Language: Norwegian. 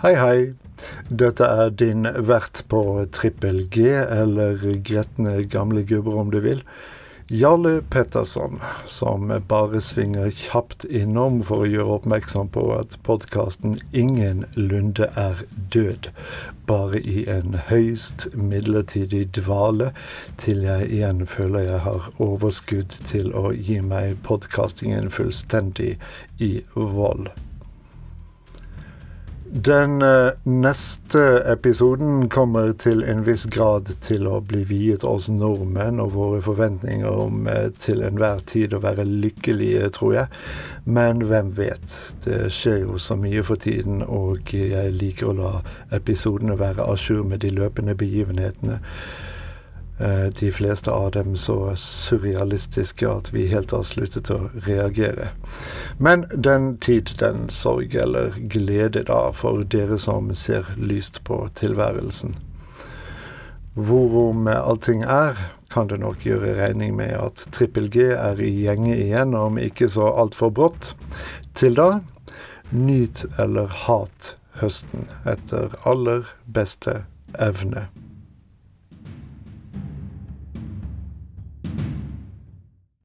Hei, hei. Dette er din vert på trippel G, eller gretne gamle gubber om du vil. Jarle Petterson, som bare svinger kjapt innom for å gjøre oppmerksom på at podkasten Ingen Lunde er død, bare i en høyst midlertidig dvale, til jeg igjen føler jeg har overskudd til å gi meg podkastingen fullstendig i vold. Den eh, neste episoden kommer til en viss grad til å bli viet oss nordmenn og våre forventninger om eh, til enhver tid å være lykkelige, tror jeg. Men hvem vet? Det skjer jo så mye for tiden, og jeg liker å la episodene være à jour med de løpende begivenhetene. Eh, de fleste av dem så surrealistiske at vi helt har sluttet å reagere. Men den tid, den sorg eller glede da, for dere som ser lyst på tilværelsen. Hvorom allting er, kan det nok gjøre regning med at Trippel G er i gjenge igjen, om ikke så altfor brått. Til da, nyt eller hat høsten etter aller beste evne.